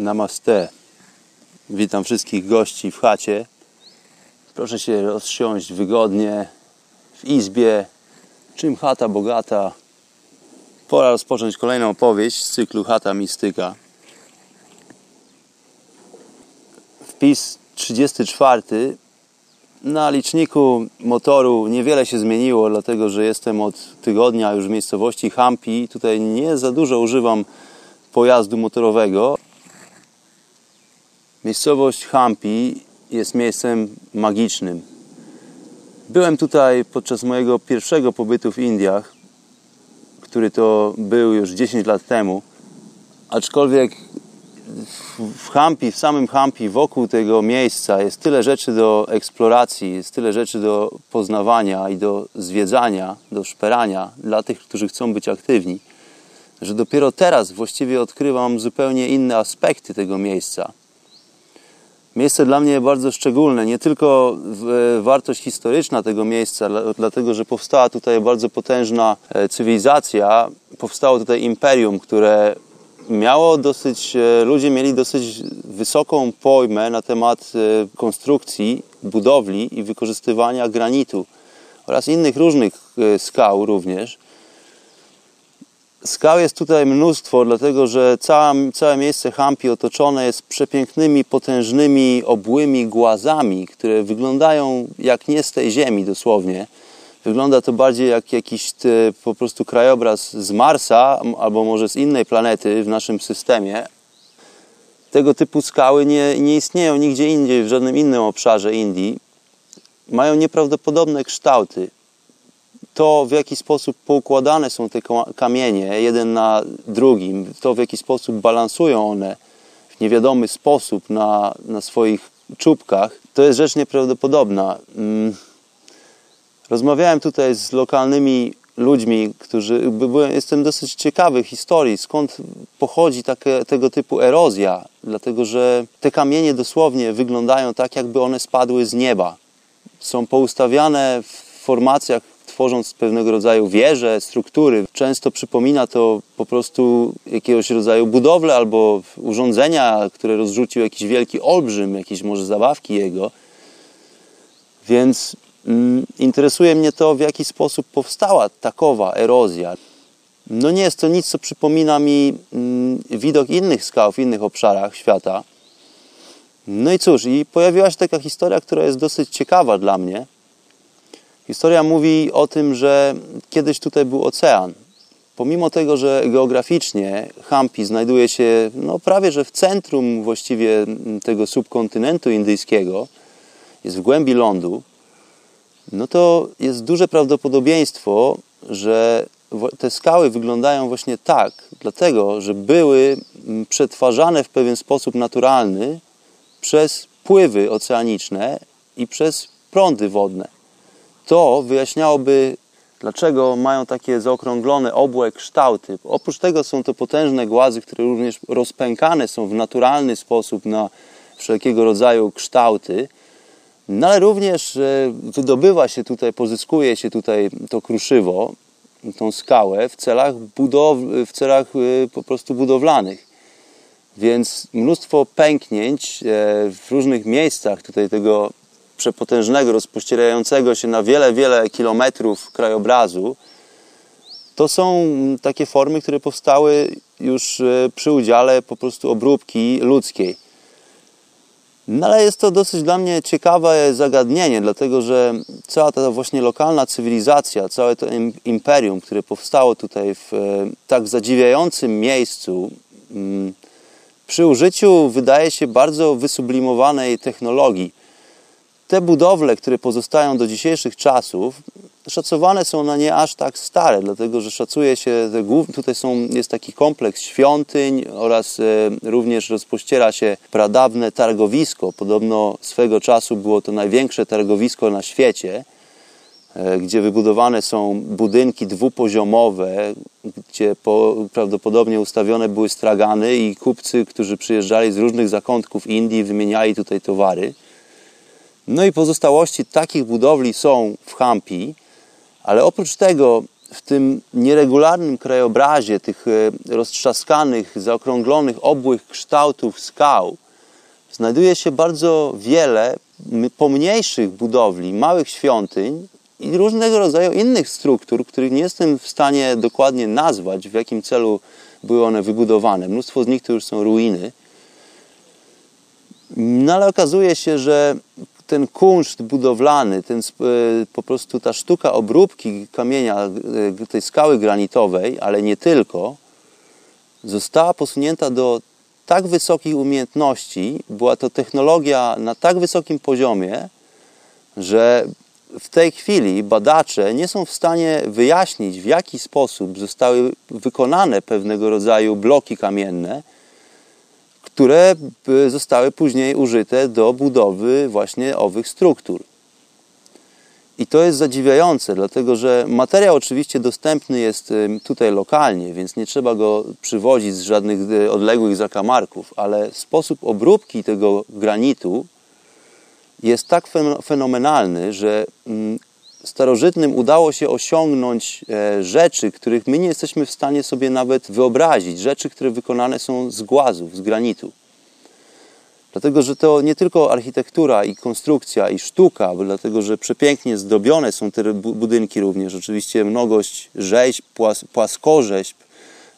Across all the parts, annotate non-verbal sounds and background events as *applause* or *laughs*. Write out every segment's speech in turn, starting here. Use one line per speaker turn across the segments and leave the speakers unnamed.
Namaste. Witam wszystkich gości w chacie. Proszę się rozsiąść wygodnie w izbie. Czym chata bogata? Pora rozpocząć kolejną opowieść z cyklu Chata Mistyka. Wpis 34. Na liczniku motoru niewiele się zmieniło, dlatego że jestem od tygodnia już w miejscowości Hampi. Tutaj nie za dużo używam pojazdu motorowego. Miejscowość Hampi jest miejscem magicznym. Byłem tutaj podczas mojego pierwszego pobytu w Indiach, który to był już 10 lat temu. Aczkolwiek w Hampi, w samym Hampi, wokół tego miejsca jest tyle rzeczy do eksploracji, jest tyle rzeczy do poznawania i do zwiedzania, do szperania dla tych, którzy chcą być aktywni, że dopiero teraz właściwie odkrywam zupełnie inne aspekty tego miejsca. Miejsce dla mnie bardzo szczególne, nie tylko wartość historyczna tego miejsca, dlatego że powstała tutaj bardzo potężna cywilizacja, powstało tutaj imperium, które miało dosyć, ludzie mieli dosyć wysoką pojmę na temat konstrukcji, budowli i wykorzystywania granitu oraz innych różnych skał również. Skał jest tutaj mnóstwo, dlatego że całe miejsce Hampi otoczone jest przepięknymi, potężnymi, obłymi głazami, które wyglądają jak nie z tej ziemi dosłownie. Wygląda to bardziej jak jakiś po prostu krajobraz z Marsa albo może z innej planety w naszym systemie. Tego typu skały nie, nie istnieją nigdzie indziej, w żadnym innym obszarze Indii. Mają nieprawdopodobne kształty to, w jaki sposób poukładane są te kamienie jeden na drugim, to, w jaki sposób balansują one w niewiadomy sposób na, na swoich czubkach, to jest rzecz nieprawdopodobna. Rozmawiałem tutaj z lokalnymi ludźmi, którzy. Byłem, jestem dosyć ciekawy historii, skąd pochodzi takie, tego typu erozja, dlatego że te kamienie dosłownie wyglądają tak, jakby one spadły z nieba. Są poustawiane w formacjach tworząc pewnego rodzaju wieże, struktury. Często przypomina to po prostu jakiegoś rodzaju budowlę albo urządzenia, które rozrzucił jakiś wielki olbrzym, jakieś może zabawki jego. Więc mm, interesuje mnie to, w jaki sposób powstała takowa erozja. No nie jest to nic, co przypomina mi mm, widok innych skał w innych obszarach świata. No i cóż, i pojawiła się taka historia, która jest dosyć ciekawa dla mnie. Historia mówi o tym, że kiedyś tutaj był ocean. Pomimo tego, że geograficznie Hampi znajduje się no, prawie że w centrum właściwie tego subkontynentu indyjskiego, jest w głębi lądu, no to jest duże prawdopodobieństwo, że te skały wyglądają właśnie tak, dlatego że były przetwarzane w pewien sposób naturalny przez pływy oceaniczne i przez prądy wodne to wyjaśniałoby, dlaczego mają takie zaokrąglone, obłe kształty. Oprócz tego są to potężne głazy, które również rozpękane są w naturalny sposób na wszelkiego rodzaju kształty. No ale również wydobywa się tutaj, pozyskuje się tutaj to kruszywo, tą skałę w celach, budow w celach y, po prostu budowlanych. Więc mnóstwo pęknięć e, w różnych miejscach tutaj tego przepotężnego, rozpościerającego się na wiele, wiele kilometrów krajobrazu, to są takie formy, które powstały już e, przy udziale po prostu obróbki ludzkiej. No ale jest to dosyć dla mnie ciekawe zagadnienie, dlatego że cała ta właśnie lokalna cywilizacja, całe to imperium, które powstało tutaj w tak zadziwiającym miejscu, mm, przy użyciu wydaje się bardzo wysublimowanej technologii. Te budowle, które pozostają do dzisiejszych czasów, szacowane są na nie aż tak stare, dlatego że szacuje się, tutaj są, jest taki kompleks świątyń oraz e, również rozpościera się pradawne targowisko. Podobno swego czasu było to największe targowisko na świecie, e, gdzie wybudowane są budynki dwupoziomowe, gdzie po, prawdopodobnie ustawione były stragany i kupcy, którzy przyjeżdżali z różnych zakątków Indii, wymieniali tutaj towary. No i pozostałości takich budowli są w Hampi, ale oprócz tego w tym nieregularnym krajobrazie tych e, roztrzaskanych, zaokrąglonych, obłych kształtów skał znajduje się bardzo wiele pomniejszych budowli, małych świątyń i różnego rodzaju innych struktur, których nie jestem w stanie dokładnie nazwać, w jakim celu były one wybudowane. Mnóstwo z nich to już są ruiny. No ale okazuje się, że ten kunszt budowlany, ten, e, po prostu ta sztuka obróbki kamienia, e, tej skały granitowej, ale nie tylko, została posunięta do tak wysokich umiejętności, była to technologia na tak wysokim poziomie, że w tej chwili badacze nie są w stanie wyjaśnić, w jaki sposób zostały wykonane pewnego rodzaju bloki kamienne, które zostały później użyte do budowy właśnie owych struktur. I to jest zadziwiające, dlatego że materiał oczywiście dostępny jest tutaj lokalnie, więc nie trzeba go przywozić z żadnych e, odległych zakamarków, ale sposób obróbki tego granitu jest tak fenomenalny, że mm, starożytnym udało się osiągnąć e, rzeczy, których my nie jesteśmy w stanie sobie nawet wyobrazić. Rzeczy, które wykonane są z głazów, z granitu. Dlatego, że to nie tylko architektura i konstrukcja i sztuka, dlatego, że przepięknie zdobione są te budynki również. Oczywiście mnogość rzeźb, płas płaskorzeźb,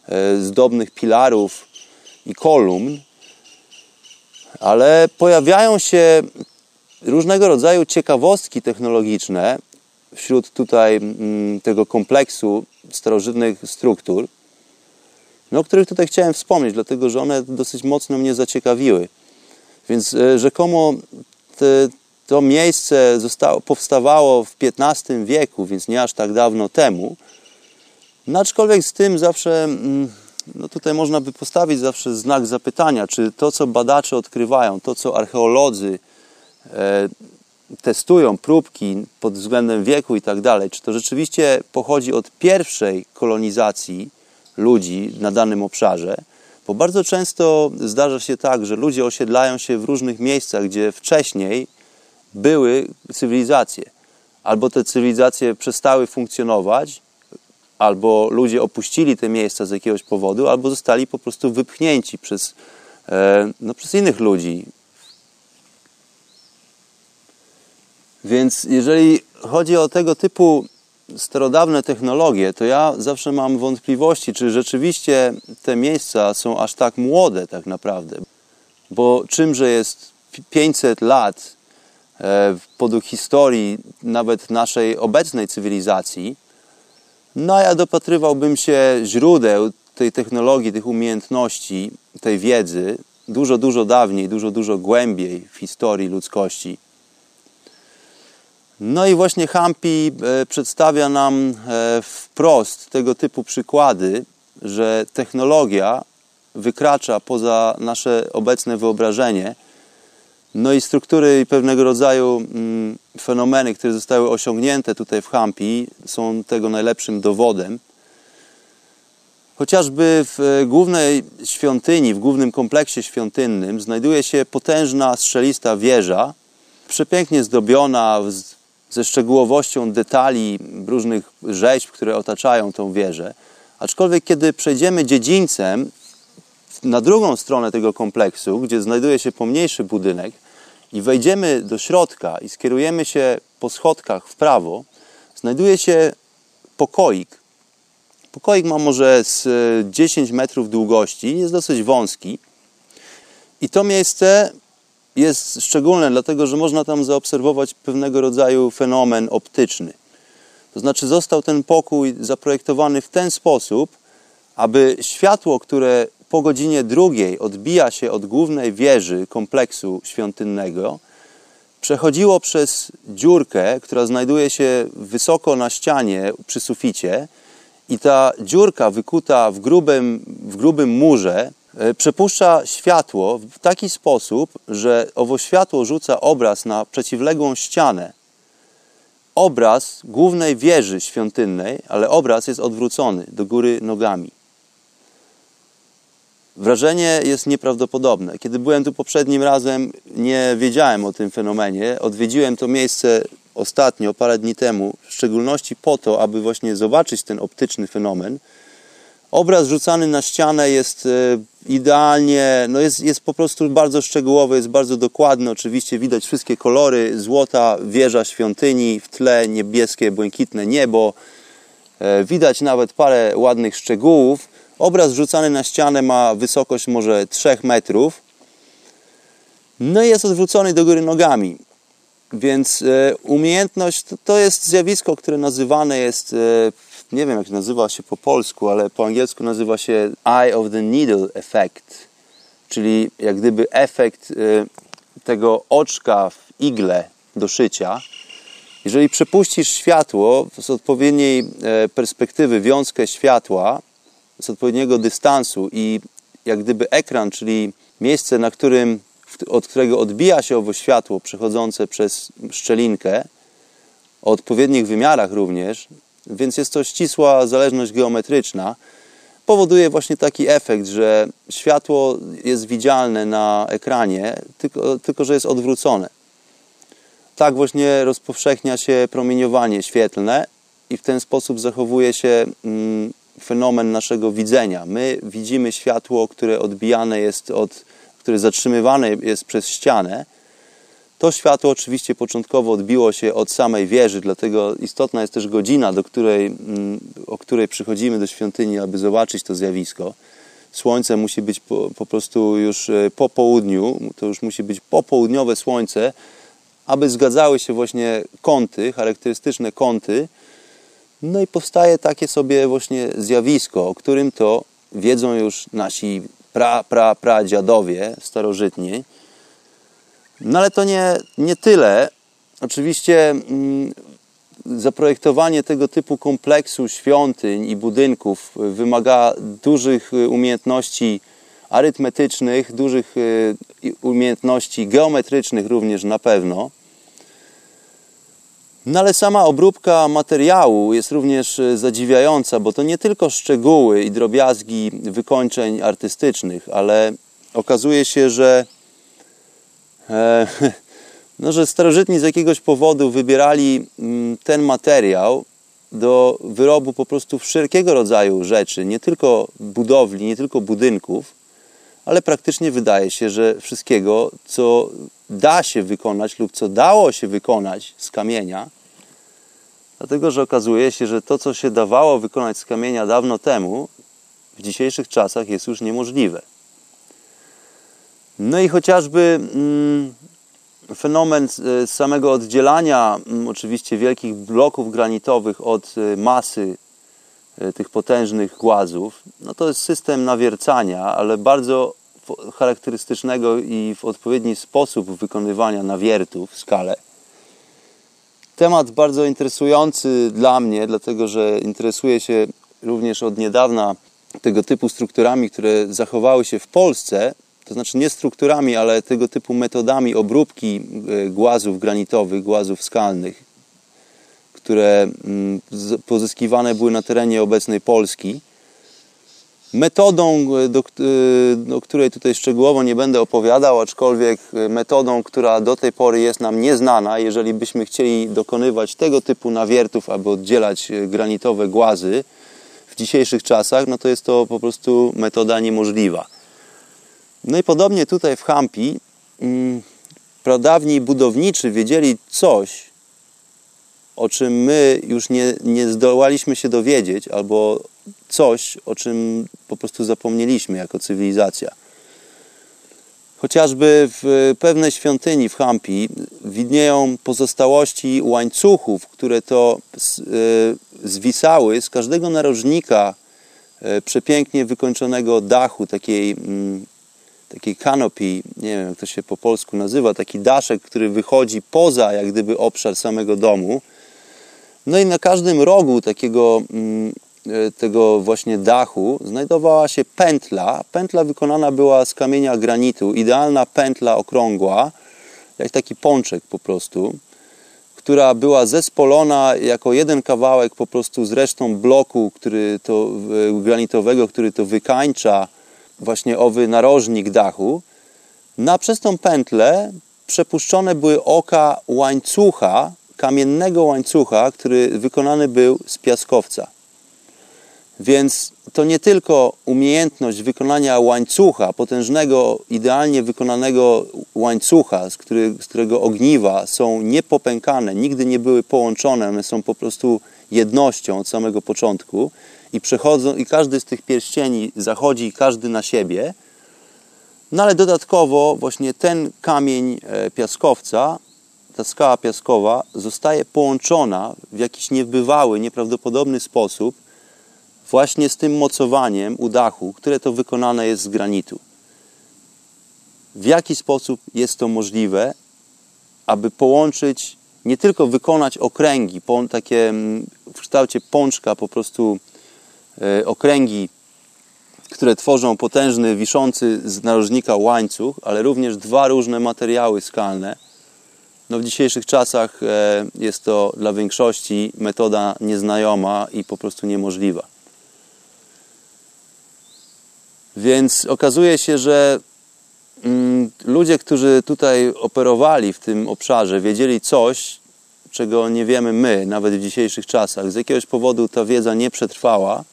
e, zdobnych pilarów i kolumn, ale pojawiają się różnego rodzaju ciekawostki technologiczne, wśród tutaj mm, tego kompleksu starożytnych struktur, no, o których tutaj chciałem wspomnieć, dlatego że one dosyć mocno mnie zaciekawiły. Więc e, rzekomo te, to miejsce zostało, powstawało w XV wieku, więc nie aż tak dawno temu. No, aczkolwiek z tym zawsze, mm, no tutaj można by postawić zawsze znak zapytania, czy to, co badacze odkrywają, to, co archeolodzy e, testują próbki pod względem wieku i tak dalej, czy to rzeczywiście pochodzi od pierwszej kolonizacji ludzi na danym obszarze, bo bardzo często zdarza się tak, że ludzie osiedlają się w różnych miejscach, gdzie wcześniej były cywilizacje. Albo te cywilizacje przestały funkcjonować, albo ludzie opuścili te miejsca z jakiegoś powodu, albo zostali po prostu wypchnięci przez, e, no, przez innych ludzi, Więc jeżeli chodzi o tego typu starodawne technologie, to ja zawsze mam wątpliwości, czy rzeczywiście te miejsca są aż tak młode tak naprawdę. Bo czymże jest 500 lat e, podług historii nawet naszej obecnej cywilizacji, no ja dopatrywałbym się źródeł tej technologii, tych umiejętności, tej wiedzy dużo, dużo dawniej, dużo, dużo głębiej w historii ludzkości. No i właśnie Hampi e, przedstawia nam e, wprost tego typu przykłady, że technologia wykracza poza nasze obecne wyobrażenie. No i struktury i pewnego rodzaju mm, fenomeny, które zostały osiągnięte tutaj w Hampi, są tego najlepszym dowodem. Chociażby w e, głównej świątyni, w głównym kompleksie świątynnym znajduje się potężna strzelista wieża, przepięknie zdobiona, ze szczegółowością detali różnych rzeźb, które otaczają tą wieżę. Aczkolwiek kiedy przejdziemy dziedzińcem na drugą stronę tego kompleksu, gdzie znajduje się pomniejszy budynek i wejdziemy do środka i skierujemy się po schodkach w prawo, znajduje się pokoik. Pokoik ma może z 10 metrów długości, jest dosyć wąski. I to miejsce jest szczególne, dlatego że można tam zaobserwować pewnego rodzaju fenomen optyczny. To znaczy został ten pokój zaprojektowany w ten sposób, aby światło, które po godzinie drugiej odbija się od głównej wieży kompleksu świątynnego, przechodziło przez dziurkę, która znajduje się wysoko na ścianie przy suficie i ta dziurka wykuta w grubym, w grubym murze przepuszcza światło w taki sposób, że owo światło rzuca obraz na przeciwległą ścianę. Obraz głównej wieży świątynnej, ale obraz jest odwrócony do góry nogami. Wrażenie jest nieprawdopodobne. Kiedy byłem tu poprzednim razem, nie wiedziałem o tym fenomenie. Odwiedziłem to miejsce ostatnio, parę dni temu, w szczególności po to, aby właśnie zobaczyć ten optyczny fenomen. Obraz rzucany na ścianę jest e, idealnie, no jest, jest po prostu bardzo szczegółowy, jest bardzo dokładny. Oczywiście widać wszystkie kolory, złota wieża świątyni, w tle niebieskie, błękitne niebo. E, widać nawet parę ładnych szczegółów. Obraz rzucany na ścianę ma wysokość może 3 metrów. No i jest odwrócony do góry nogami. Więc e, umiejętność to, jest zjawisko, które nazywane jest, e, nie wiem jak nazywa się po polsku, ale po angielsku nazywa się Eye of the Needle Effect, czyli jak gdyby efekt e, tego oczka w igle do szycia. Jeżeli przepuścisz światło z odpowiedniej perspektywy, wiązkę światła, z odpowiedniego dystansu i jak gdyby ekran, czyli miejsce, na którym, od którego odbija się owo światło przechodzące przez szczelinkę, o odpowiednich wymiarach również, więc jest to ścisła zależność geometryczna, powoduje właśnie taki efekt, że światło jest widzialne na ekranie, tylko, tylko że jest odwrócone. Tak właśnie rozpowszechnia się promieniowanie świetlne i w ten sposób zachowuje się mm, fenomen naszego widzenia. My widzimy światło, które odbijane jest od, które zatrzymywane jest przez ścianę. To światło oczywiście początkowo odbiło się od samej wieży, dlatego istotna jest też godzina, do której, mm, o której przychodzimy do świątyni, aby zobaczyć to zjawisko. Słońce musi być po, po prostu już e, po południu, to już musi być popołudniowe słońce, aby zgadzały się właśnie kąty, charakterystyczne kąty, no i powstaje takie sobie właśnie zjawisko, o którym to wiedzą już nasi pra, pra, pra dziadowie starożytni. No ale to nie, nie tyle. Oczywiście mm, zaprojektowanie tego typu kompleksu świątyń i budynków wymaga dużych umiejętności arytmetycznych, dużych y, umiejętności geometrycznych również na pewno. No ale sama obróbka materiału jest również zadziwiająca, bo to nie tylko szczegóły i drobiazgi wykończeń artystycznych, ale okazuje się, że, *laughs* no, że starożytni z jakiegoś powodu wybierali mm, ten materiał do wyrobu po prostu wszelkiego rodzaju rzeczy, nie tylko budowli, nie tylko budynków, ale praktycznie wydaje się, że wszystkiego, co da się wykonać lub co dało się wykonać z kamienia, dlatego że okazuje się, że to, co się dawało wykonać z kamienia dawno temu, w dzisiejszych czasach jest już niemożliwe. No i chociażby mm, fenomen e, samego oddzielania mm, oczywiście wielkich bloków granitowych od e, masy e, tych potężnych głazów, no to jest system nawiercania, ale bardzo charakterystycznego i w odpowiedni sposób wykonywania nawiertów w skale. Temat bardzo interesujący dla mnie, dlatego że interesuję się również od niedawna tego typu strukturami, które zachowały się w Polsce, to znaczy nie strukturami, ale tego typu metodami obróbki e, głazów granitowych, głazów skalnych, które mm, pozyskiwane były na terenie obecnej Polski. Metodą, e, do, do, której tutaj szczegółowo nie będę opowiadał, aczkolwiek e, metodą, która do tej pory jest nam nieznana, jeżeli byśmy chcieli dokonywać tego typu nawiertów, aby oddzielać e, granitowe głazy w dzisiejszych czasach, no to jest to po prostu metoda niemożliwa. No i podobnie tutaj w Hampi mm, pradawni budowniczy wiedzieli coś, o czym my już nie, nie zdołaliśmy się dowiedzieć, albo coś, o czym po prostu zapomnieliśmy jako cywilizacja. Chociażby w pewnej świątyni w Hampi widnieją pozostałości łańcuchów, które to zwisały z każdego narożnika przepięknie wykończonego dachu, takiej, takiej kanopii, nie wiem jak to się po polsku nazywa, taki daszek, który wychodzi poza jak gdyby obszar samego domu. No i na każdym rogu takiego mm, e, tego właśnie dachu znajdowała się pętla. Pętla wykonana była z kamienia granitu, idealna pętla okrągła, jak taki pączek po prostu, która była zespolona jako jeden kawałek po prostu z resztą bloku który to, granitowego, który to wykańcza właśnie owy narożnik dachu. Na przez tą pętlę przepuszczone były oka łańcucha, kamiennego łańcucha, który wykonany był z piaskowca. Więc to nie tylko umiejętność wykonania łańcucha, potężnego, idealnie wykonanego łańcucha, z, który, z którego ogniwa są niepopękane, nigdy nie były połączone, one są po prostu jednością od samego początku i przechodzą, i każdy z tych pierścieni zachodzi każdy na siebie. No ale dodatkowo właśnie ten kamień e, piaskowca ta skała piaskowa zostaje połączona w jakiś niebywały, nieprawdopodobny sposób właśnie z tym mocowaniem u dachu, które to wykonane jest z granitu. W jaki sposób jest to możliwe, aby połączyć, nie tylko wykonać okręgi, takie mm, w kształcie pączka, po prostu okręgi, które tworzą potężny, wiszący z narożnika łańcuch, ale również dwa różne materiały skalne – no w dzisiejszych czasach e, jest to dla większości metoda nieznajoma i po prostu niemożliwa. Więc okazuje się, że mm, ludzie, którzy tutaj operowali w tym obszarze, wiedzieli coś, czego nie wiemy my, nawet w dzisiejszych czasach. Z jakiegoś powodu ta wiedza nie przetrwała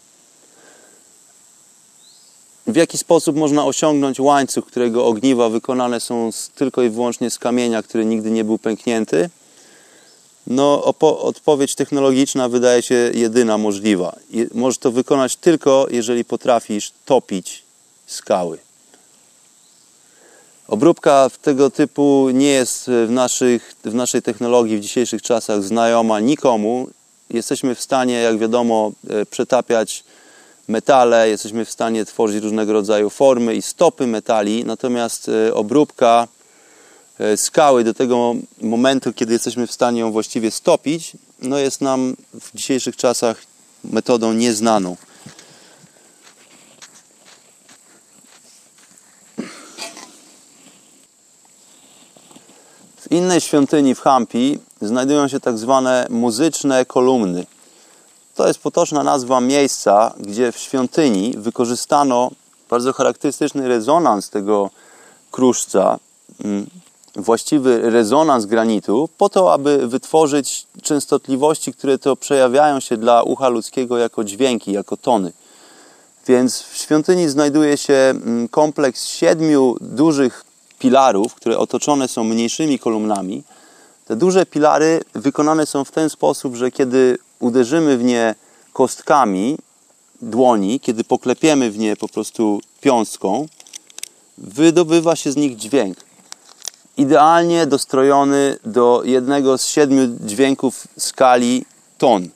w jaki sposób można osiągnąć łańcuch, którego ogniwa wykonane są z, tylko i wyłącznie z kamienia, który nigdy nie był pęknięty? No, odpowiedź technologiczna wydaje się jedyna możliwa. możesz to wykonać tylko, jeżeli potrafisz topić skały. Obróbka tego typu nie jest w, naszych, w naszej technologii w dzisiejszych czasach znajoma nikomu. Jesteśmy w stanie, jak wiadomo, e, przetapiać metale, jesteśmy w stanie tworzyć różnego rodzaju formy i stopy metali, natomiast e, obróbka e, skały do tego momentu, kiedy jesteśmy w stanie ją właściwie stopić, no jest nam w dzisiejszych czasach metodą nieznaną. W innej świątyni w Hampi znajdują się tak zwane muzyczne kolumny. To jest potoczna nazwa miejsca, gdzie w świątyni wykorzystano bardzo charakterystyczny rezonans tego kruszca, mm, właściwy rezonans granitu, po to, aby wytworzyć częstotliwości, które to przejawiają się dla ucha ludzkiego jako dźwięki, jako tony. Więc w świątyni znajduje się mm, kompleks siedmiu dużych pilarów, które otoczone są mniejszymi kolumnami. Te duże pilary wykonane są w ten sposób, że kiedy uderzymy w nie kostkami dłoni, kiedy poklepiemy w nie po prostu piąstką, wydobywa się z nich dźwięk. Idealnie dostrojony do jednego z siedmiu dźwięków skali ton.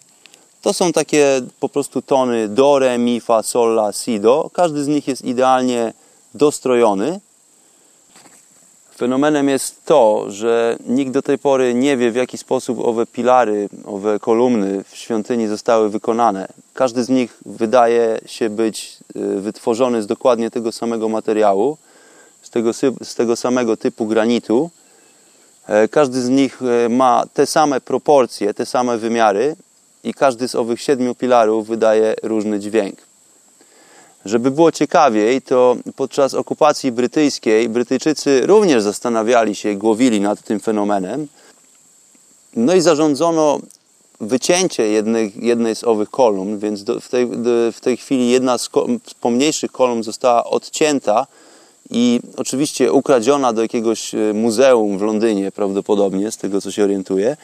To są takie po prostu tony do, re, mi, fa, sol, la, si, do. Każdy z nich jest idealnie dostrojony Fenomenem jest to, że nikt do tej pory nie wie, w jaki sposób owe pilary, owe kolumny w świątyni zostały wykonane. Każdy z nich wydaje się być y, wytworzony z dokładnie tego samego materiału, z tego, z tego samego typu granitu. E, każdy z nich e, ma te same proporcje, te same wymiary i każdy z owych siedmiu pilarów wydaje różny dźwięk. Żeby było ciekawiej, to podczas okupacji brytyjskiej Brytyjczycy również zastanawiali się, głowili nad tym fenomenem. No i zarządzono wycięcie jednej, jednej z owych kolumn, więc do, w, tej, do, w tej chwili jedna z, z pomniejszych kolumn została odcięta i oczywiście ukradziona do jakiegoś e, muzeum w Londynie prawdopodobnie, z tego co się orientuję.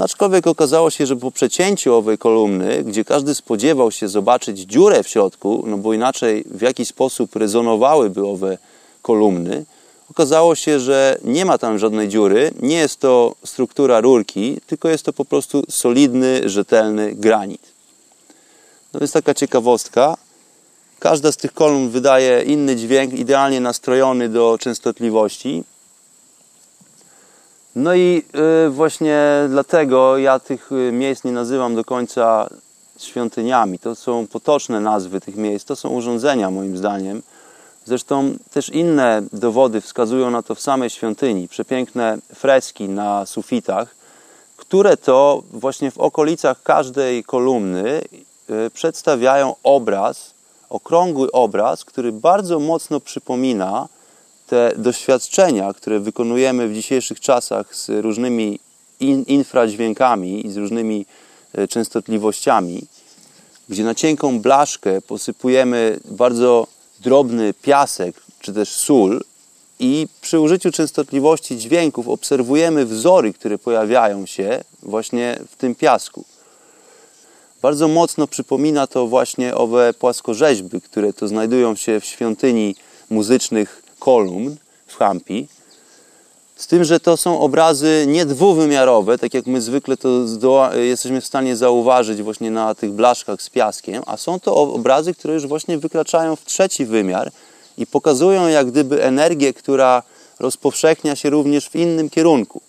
Aczkolwiek okazało się, że po przecięciu owej kolumny, gdzie każdy spodziewał się zobaczyć dziurę w środku, no bo inaczej w jaki sposób rezonowałyby owe kolumny, okazało się, że nie ma tam żadnej dziury, nie jest to struktura rurki, tylko jest to po prostu solidny, rzetelny granit. No więc taka ciekawostka. Każda z tych kolumn wydaje inny dźwięk, idealnie nastrojony do częstotliwości. No i y, właśnie dlatego ja tych y, miejsc nie nazywam do końca świątyniami. To są potoczne nazwy tych miejsc, to są urządzenia moim zdaniem. Zresztą też inne dowody wskazują na to w samej świątyni. Przepiękne freski na sufitach, które to właśnie w okolicach każdej kolumny y, przedstawiają obraz, okrągły obraz, który bardzo mocno przypomina te doświadczenia, które wykonujemy w dzisiejszych czasach z różnymi infradźwiękami i z różnymi e, częstotliwościami, gdzie na cienką blaszkę posypujemy bardzo drobny piasek czy też sól i przy użyciu częstotliwości dźwięków obserwujemy wzory, które pojawiają się właśnie w tym piasku. Bardzo mocno przypomina to właśnie owe płaskorzeźby, które to znajdują się w świątyni muzycznych kolumn w Hampi. Z tym, że to są obrazy nie dwuwymiarowe, tak jak my zwykle to jesteśmy w stanie zauważyć właśnie na tych blaszkach z piaskiem, a są to obrazy, które już właśnie wykraczają w trzeci wymiar i pokazują jak gdyby energię, która rozpowszechnia się również w innym kierunku.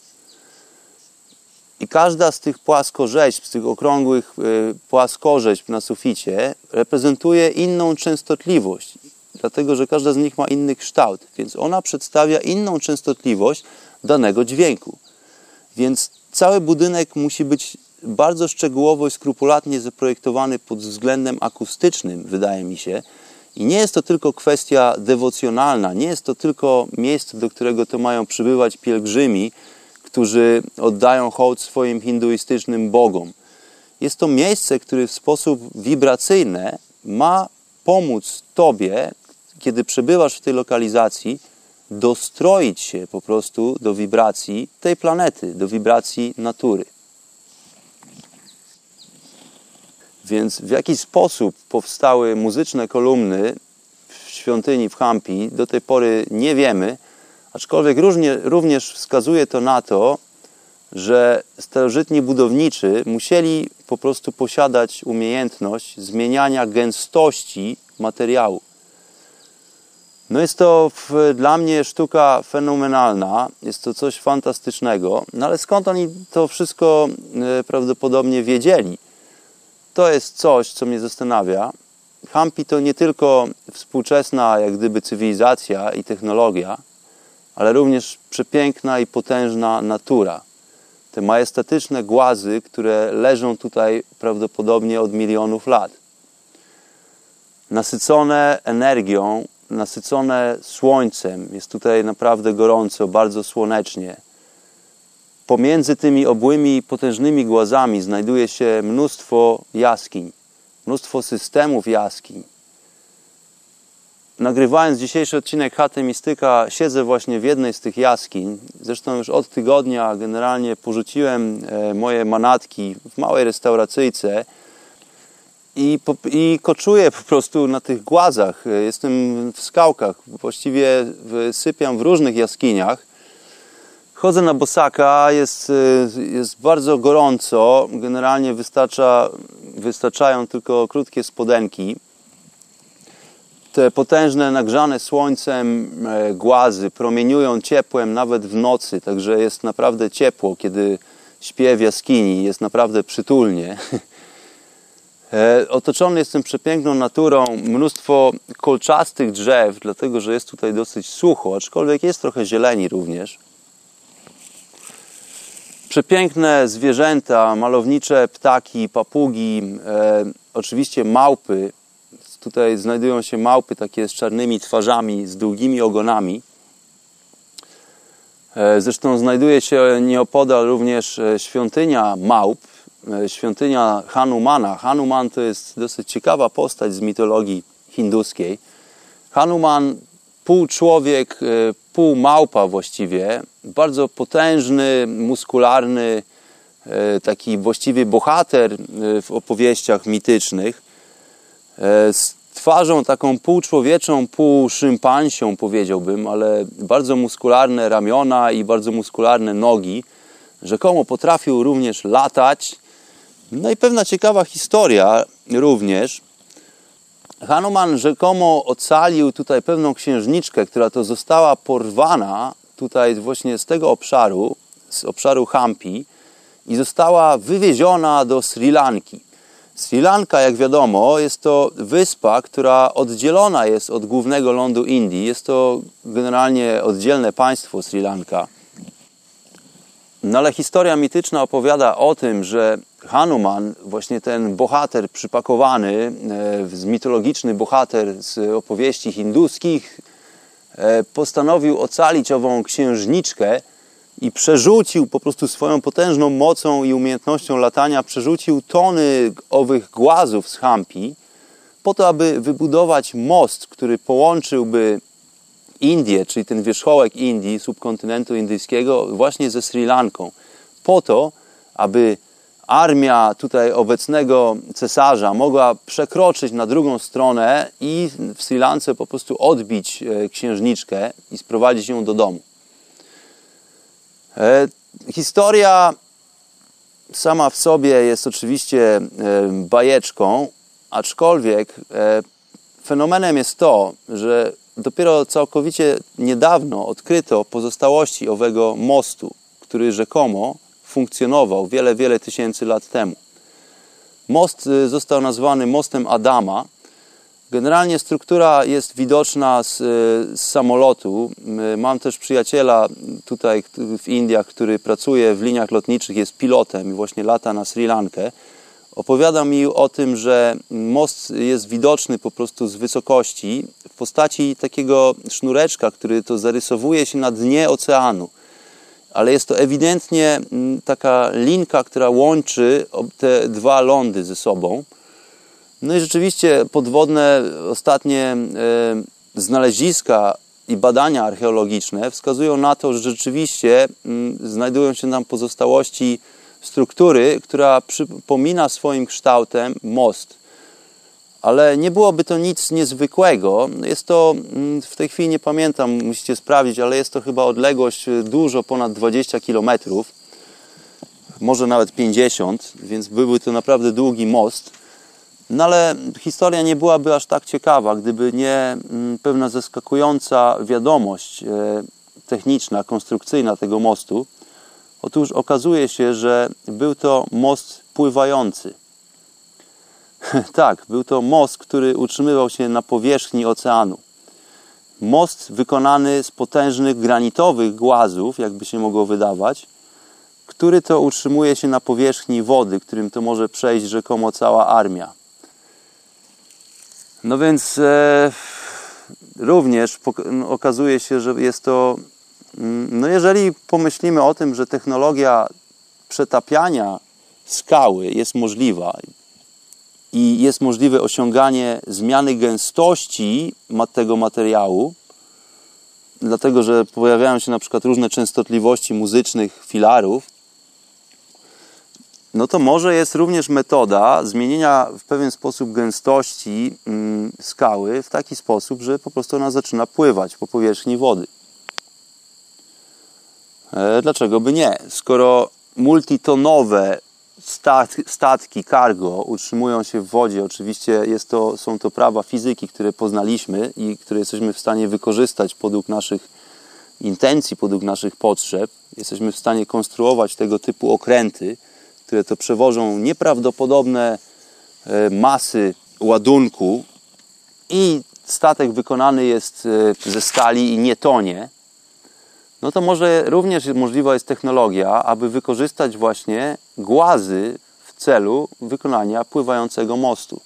I każda z tych płaskorzeźb, z tych okrągłych y, płaskorzeźb na suficie reprezentuje inną częstotliwość dlatego że każda z nich ma inny kształt, więc ona przedstawia inną częstotliwość danego dźwięku. Więc cały budynek musi być bardzo szczegółowo i skrupulatnie zaprojektowany pod względem akustycznym, wydaje mi się. I nie jest to tylko kwestia dewocjonalna, nie jest to tylko miejsce, do którego to mają przybywać pielgrzymi, którzy oddają hołd swoim hinduistycznym bogom. Jest to miejsce, które w sposób wibracyjny ma pomóc Tobie kiedy przebywasz w tej lokalizacji, dostroić się po prostu do wibracji tej planety, do wibracji natury. Więc w jaki sposób powstały muzyczne kolumny w świątyni w Hampi, do tej pory nie wiemy, aczkolwiek różnie, również wskazuje to na to, że starożytni budowniczy musieli po prostu posiadać umiejętność zmieniania gęstości materiału. No jest to w, dla mnie sztuka fenomenalna, jest to coś fantastycznego, no ale skąd oni to wszystko e, prawdopodobnie wiedzieli? To jest coś, co mnie zastanawia. Hampi to nie tylko współczesna jak gdyby cywilizacja i technologia, ale również przepiękna i potężna natura. Te majestatyczne głazy, które leżą tutaj prawdopodobnie od milionów lat. Nasycone energią nasycone słońcem. Jest tutaj naprawdę gorąco, bardzo słonecznie. Pomiędzy tymi obłymi, potężnymi głazami znajduje się mnóstwo jaskiń, mnóstwo systemów jaskiń. Nagrywając dzisiejszy odcinek Chaty Mistyka, siedzę właśnie w jednej z tych jaskiń. Zresztą już od tygodnia generalnie porzuciłem e, moje manatki w małej restauracyjce i, i koczuję po prostu na tych głazach. Jestem w skałkach, właściwie sypiam w różnych jaskiniach. Chodzę na bosaka, jest, jest bardzo gorąco. Generalnie wystarcza, wystarczają tylko krótkie spodenki. Te potężne, nagrzane słońcem e, głazy promieniują ciepłem nawet w nocy, także jest naprawdę ciepło, kiedy śpię w jaskini, jest naprawdę przytulnie. *laughs* E, otoczony jestem przepiękną naturą, mnóstwo kolczastych drzew, dlatego że jest tutaj dosyć sucho, aczkolwiek jest trochę zieleni również. Przepiękne zwierzęta, malownicze ptaki, papugi, e, oczywiście małpy. Tutaj znajdują się małpy takie z czarnymi twarzami, z długimi ogonami. E, zresztą znajduje się nieopodal również e, świątynia małp, E, świątynia Hanumana. Hanuman to jest dosyć ciekawa postać z mitologii hinduskiej. Hanuman, pół człowiek, pół małpa właściwie, bardzo potężny, muskularny, taki właściwie bohater w opowieściach mitycznych. Twarzą taką półczłowieczą, półszympansią powiedziałbym, ale bardzo muskularne ramiona i bardzo muskularne nogi. Rzekomo potrafił również latać. No i pewna ciekawa historia również. Hanuman rzekomo ocalił tutaj pewną księżniczkę, która to została porwana tutaj właśnie z tego obszaru, z obszaru Hampi i została wywieziona do Sri Lanki. Sri Lanka, jak wiadomo, jest to wyspa, która oddzielona jest od głównego lądu Indii. Jest to generalnie oddzielne państwo Sri Lanka. No ale historia mityczna opowiada o tym, że Hanuman, właśnie ten bohater przypakowany, e, mitologiczny bohater z opowieści hinduskich, e, postanowił ocalić ową księżniczkę i przerzucił po prostu swoją potężną mocą i umiejętnością latania, przerzucił tony owych głazów z Hampi po to, aby wybudować most, który połączyłby Indię, czyli ten wierzchołek Indii, subkontynentu indyjskiego, właśnie ze Sri Lanką, po to, aby armia tutaj obecnego cesarza mogła przekroczyć na drugą stronę i w Sri Lance po prostu odbić e, księżniczkę i sprowadzić ją do domu. E, historia sama w sobie jest oczywiście e, bajeczką, aczkolwiek fenomenem jest to, że dopiero całkowicie niedawno odkryto pozostałości owego mostu, który rzekomo funkcjonował wiele, wiele tysięcy lat temu. Most został nazwany Mostem Adama. Generalnie struktura jest widoczna z, z, samolotu. Mam też przyjaciela tutaj w Indiach, który pracuje w liniach lotniczych, jest pilotem i właśnie lata na Sri Lankę. Opowiada mi o tym, że most jest widoczny po prostu z wysokości w postaci takiego sznureczka, który to zarysowuje się na dnie oceanu ale jest to ewidentnie taka linka, która łączy te dwa lądy ze sobą. No i rzeczywiście podwodne ostatnie e, znaleziska i badania archeologiczne wskazują na to, że rzeczywiście mm, znajdują się tam pozostałości struktury, która przypomina swoim kształtem most ale nie byłoby to nic niezwykłego. Jest to, mm, w tej chwili nie pamiętam, musicie sprawdzić, ale jest to chyba odległość y, dużo ponad 20 km, może nawet 50, więc byłby to naprawdę długi most. No ale historia nie byłaby aż tak ciekawa, gdyby nie mm, pewna zaskakująca wiadomość e, techniczna, konstrukcyjna tego mostu. Otóż okazuje się, że był to most pływający. *laughs* tak, był to most, który utrzymywał się na powierzchni oceanu. Most wykonany z potężnych granitowych głazów, jakby się mogło wydawać, który to utrzymuje się na powierzchni wody, którym to może przejść rzekomo cała armia. No więc e, również no, okazuje się, że jest to. Mm, no jeżeli pomyślimy o tym, że technologia przetapiania skały jest możliwa, i jest możliwe osiąganie zmiany gęstości tego materiału, dlatego że pojawiają się na przykład różne częstotliwości muzycznych filarów, no to może jest również metoda zmienienia w pewien sposób gęstości mm, skały w taki sposób, że po prostu ona zaczyna pływać po powierzchni wody. E, dlaczego by nie? Skoro multitonowe statki cargo utrzymują się w wodzie. Oczywiście jest to, są to prawa fizyki, które poznaliśmy i które jesteśmy w stanie wykorzystać podług naszych intencji, podług naszych potrzeb. Jesteśmy w stanie konstruować tego typu okręty, które to przewożą nieprawdopodobne e, masy ładunku i statek wykonany jest e, ze stali i nie tonie no to może również możliwa jest technologia, aby wykorzystać właśnie głazy w celu wykonania pływającego mostu.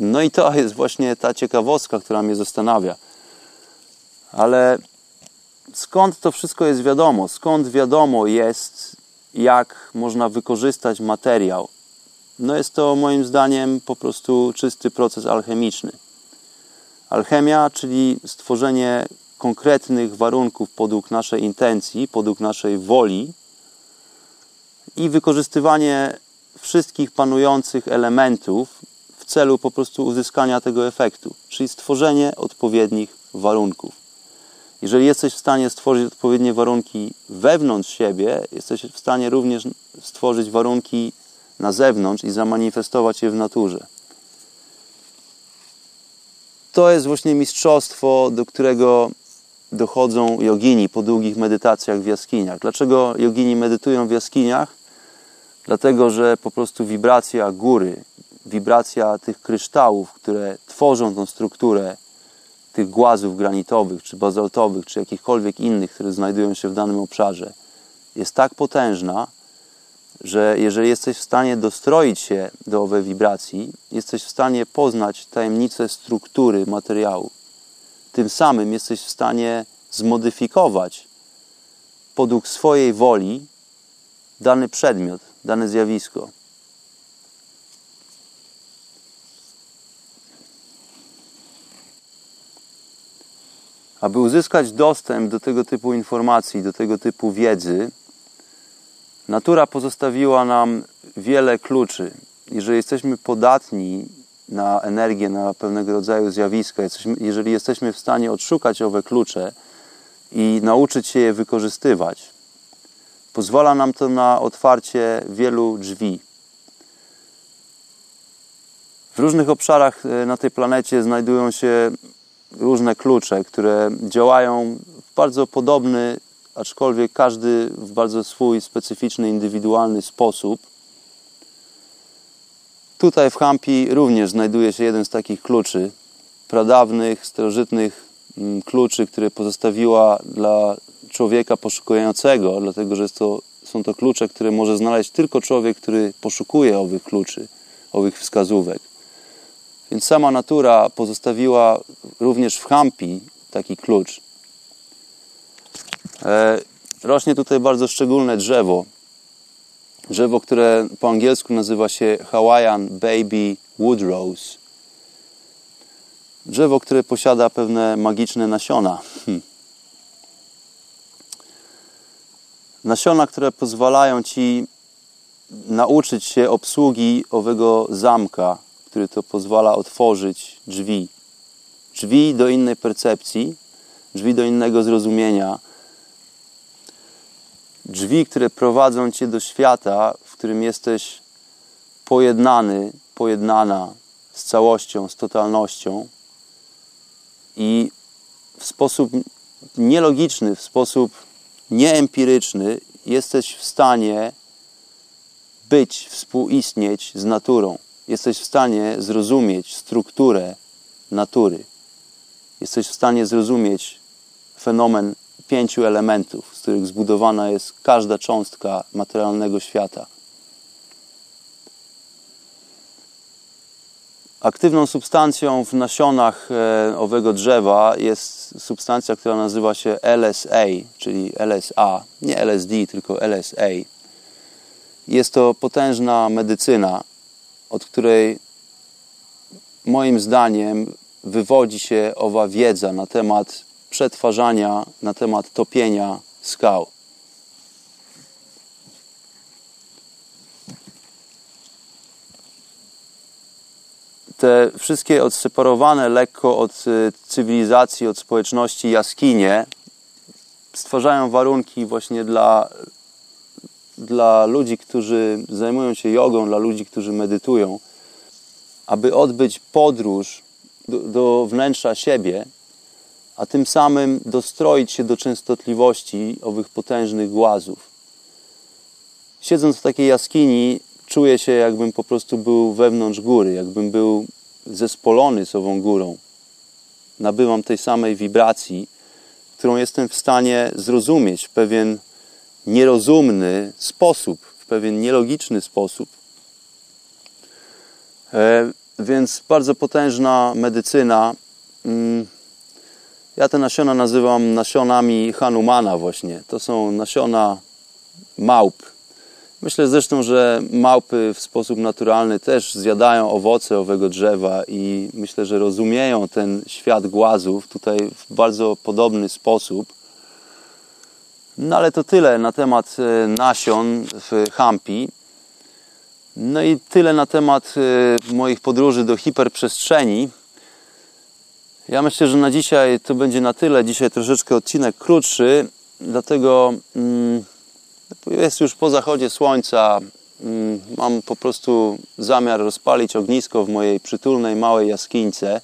No i to jest właśnie ta ciekawostka, która mnie zastanawia. Ale skąd to wszystko jest wiadomo? Skąd wiadomo jest, jak można wykorzystać materiał? No jest to moim zdaniem po prostu czysty proces alchemiczny. Alchemia, czyli stworzenie konkretnych warunków podług naszej intencji, podług naszej woli i wykorzystywanie wszystkich panujących elementów w celu po prostu uzyskania tego efektu, czyli stworzenie odpowiednich warunków. Jeżeli jesteś w stanie stworzyć odpowiednie warunki wewnątrz siebie, jesteś w stanie również stworzyć warunki na zewnątrz i zamanifestować je w naturze. To jest właśnie mistrzostwo, do którego dochodzą jogini po długich medytacjach w jaskiniach. Dlaczego jogini medytują w jaskiniach? Dlatego, że po prostu wibracja góry, wibracja tych kryształów, które tworzą tą strukturę tych głazów granitowych, czy bazaltowych, czy jakichkolwiek innych, które znajdują się w danym obszarze, jest tak potężna, że jeżeli jesteś w stanie dostroić się do owej wibracji, jesteś w stanie poznać tajemnicę struktury materiału. Tym samym jesteś w stanie zmodyfikować podług swojej woli dany przedmiot, dane zjawisko. Aby uzyskać dostęp do tego typu informacji, do tego typu wiedzy, natura pozostawiła nam wiele kluczy. Jeżeli jesteśmy podatni na energię, na pewnego rodzaju zjawiska, jeżeli jesteśmy w stanie odszukać owe klucze i nauczyć się je wykorzystywać, pozwala nam to na otwarcie wielu drzwi. W różnych obszarach e, na tej planecie znajdują się różne klucze, które działają w bardzo podobny, aczkolwiek każdy w bardzo swój specyficzny, indywidualny sposób. Tutaj w Hampi również znajduje się jeden z takich kluczy, pradawnych, starożytnych mm, kluczy, które pozostawiła dla człowieka poszukującego, dlatego że to, są to klucze, które może znaleźć tylko człowiek, który poszukuje owych kluczy, owych wskazówek. Więc sama natura pozostawiła również w Hampi taki klucz. E, rośnie tutaj bardzo szczególne drzewo. Drzewo, które po angielsku nazywa się Hawaiian Baby Wood Rose. Drzewo, które posiada pewne magiczne nasiona. Hm. Nasiona, które pozwalają ci nauczyć się obsługi owego zamka, który to pozwala otworzyć drzwi. Drzwi do innej percepcji, drzwi do innego zrozumienia. Drzwi, które prowadzą cię do świata, w którym jesteś pojednany, pojednana z całością, z totalnością i w sposób nielogiczny, w sposób nieempiryczny jesteś w stanie być, współistnieć z naturą jesteś w stanie zrozumieć strukturę natury. Jesteś w stanie zrozumieć fenomen pięciu elementów, z których zbudowana jest każda cząstka materialnego świata. Aktywną substancją w nasionach e, owego drzewa jest substancja, która nazywa się LSA, czyli LSA, nie LSD, tylko LSA. Jest to potężna medycyna, od której moim zdaniem wywodzi się owa wiedza na temat przetwarzania, na temat topienia skał. Te wszystkie odseparowane lekko od y, cywilizacji, od społeczności jaskinie stwarzają warunki właśnie dla dla ludzi, którzy zajmują się jogą, dla ludzi, którzy medytują, aby odbyć podróż do, do wnętrza siebie, a tym samym dostroić się do częstotliwości owych potężnych głazów. Siedząc w takiej jaskini, czuję się, jakbym po prostu był wewnątrz góry, jakbym był zespolony z ową górą. Nabywam tej samej wibracji, którą jestem w stanie zrozumieć w pewien nierozumny sposób, w pewien nielogiczny sposób. E, więc bardzo potężna medycyna. Mm, ja te nasiona nazywam nasionami Hanumana właśnie. To są nasiona małp. Myślę zresztą, że małpy w sposób naturalny też zjadają owoce owego drzewa i myślę, że rozumieją ten świat głazów tutaj w bardzo podobny sposób. No ale to tyle na temat e, nasion w Hampi. No i tyle na temat y, moich podróży do hiperprzestrzeni. Ja myślę, że na dzisiaj to będzie na tyle. Dzisiaj troszeczkę odcinek krótszy, dlatego mm, jest już po zachodzie słońca. Mm, mam po prostu zamiar rozpalić ognisko w mojej przytulnej małej jaskińce.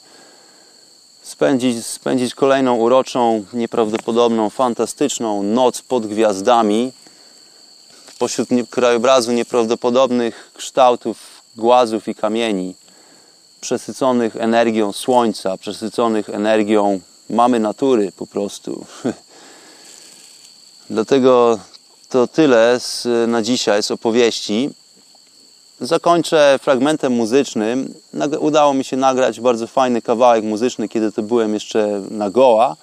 Spędzić, spędzić kolejną uroczą, nieprawdopodobną, fantastyczną noc pod gwiazdami pośród krajobrazu nieprawdopodobnych kształtów głazów i kamieni, przesyconych energią słońca, przesyconych energią mamy natury po prostu. *laughs* Dlatego to tyle z, na dzisiaj z opowieści. Zakończę fragmentem muzycznym. Udało mi się nagrać bardzo fajny kawałek muzyczny, kiedy to byłem jeszcze na Goa,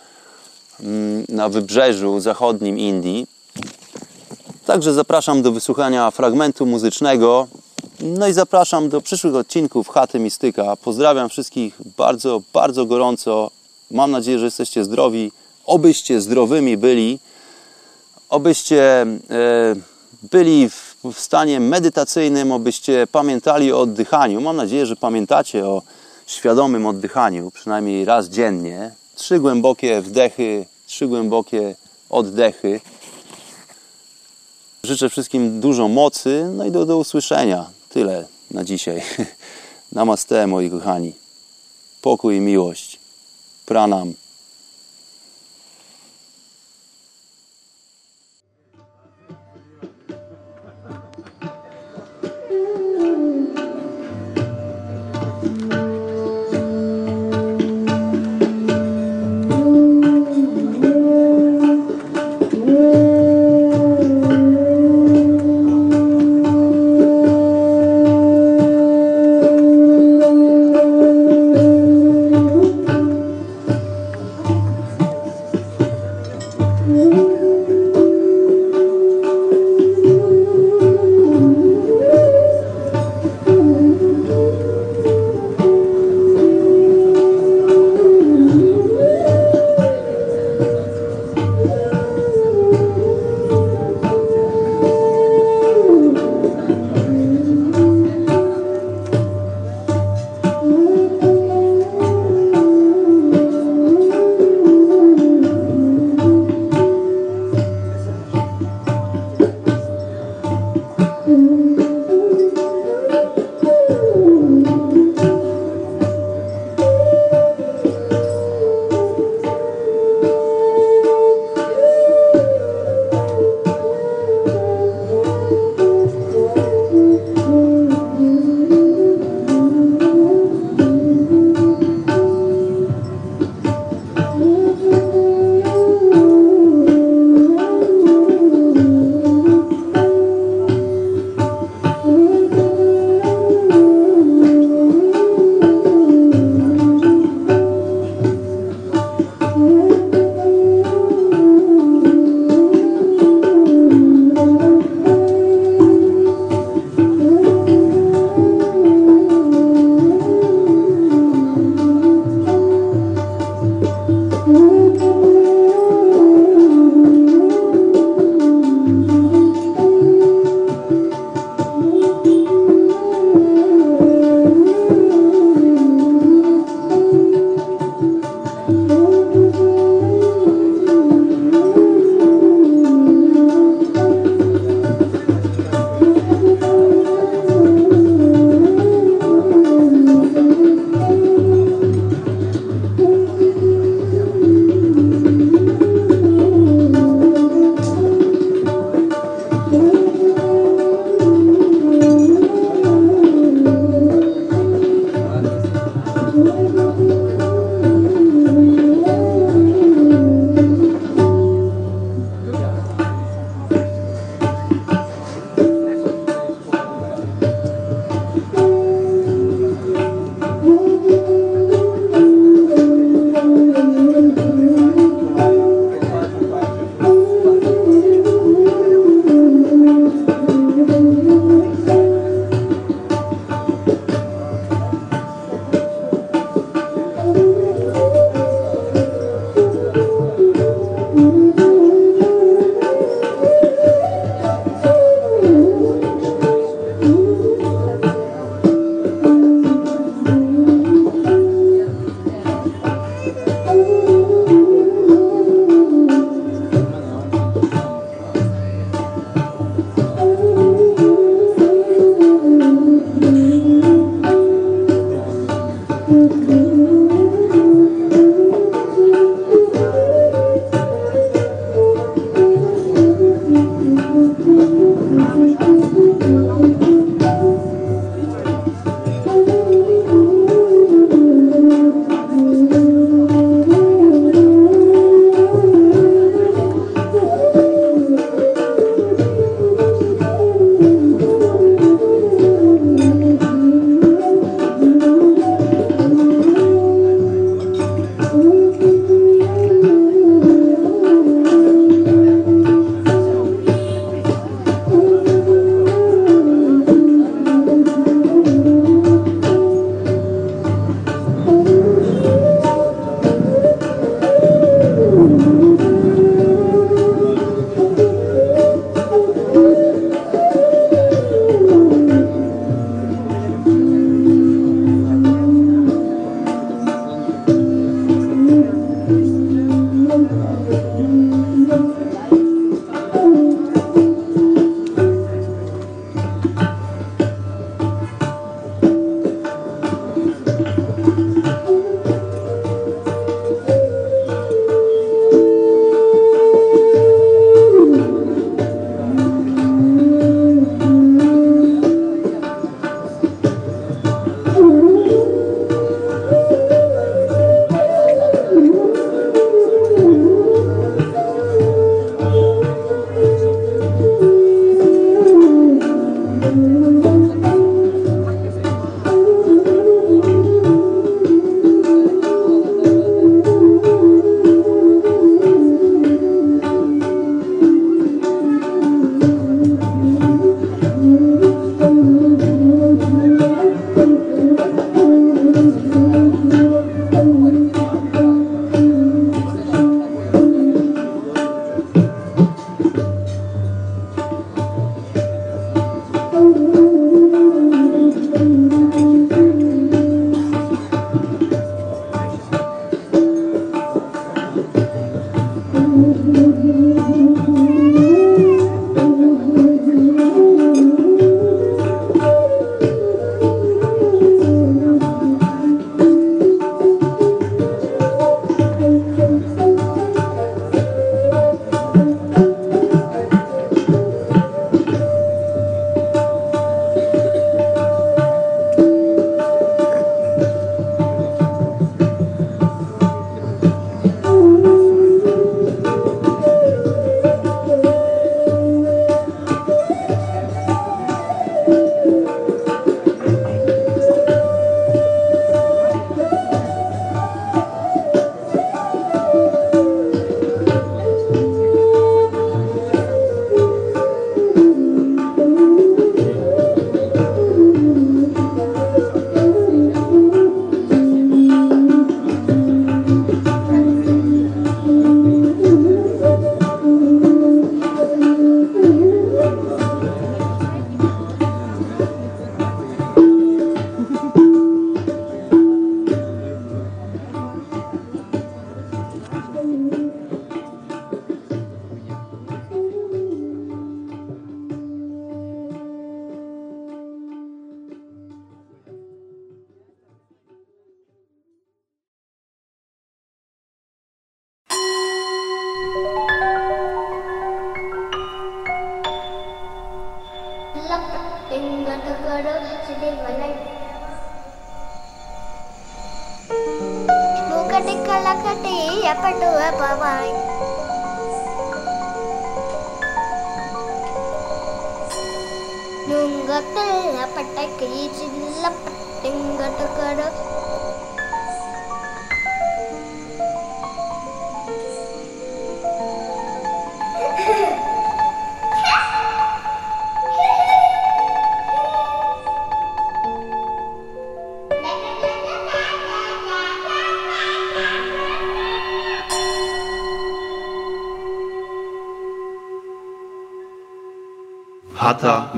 mm, na wybrzeżu zachodnim Indii. Także zapraszam do wysłuchania fragmentu muzycznego. No i zapraszam do przyszłych odcinków Chaty Mistyka. Pozdrawiam wszystkich bardzo, bardzo gorąco. Mam nadzieję, że jesteście zdrowi. Obyście zdrowymi byli. Obyście e, byli w stanie medytacyjnym, obyście pamiętali o oddychaniu. Mam nadzieję, że pamiętacie o świadomym oddychaniu, przynajmniej raz dziennie. Trzy głębokie wdechy, trzy głębokie oddechy. Życzę wszystkim dużo mocy, no i do, do usłyszenia. Tyle na dzisiaj. *laughs* Namaste, moi kochani. Pokój i miłość. Pranam.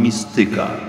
Mistyka.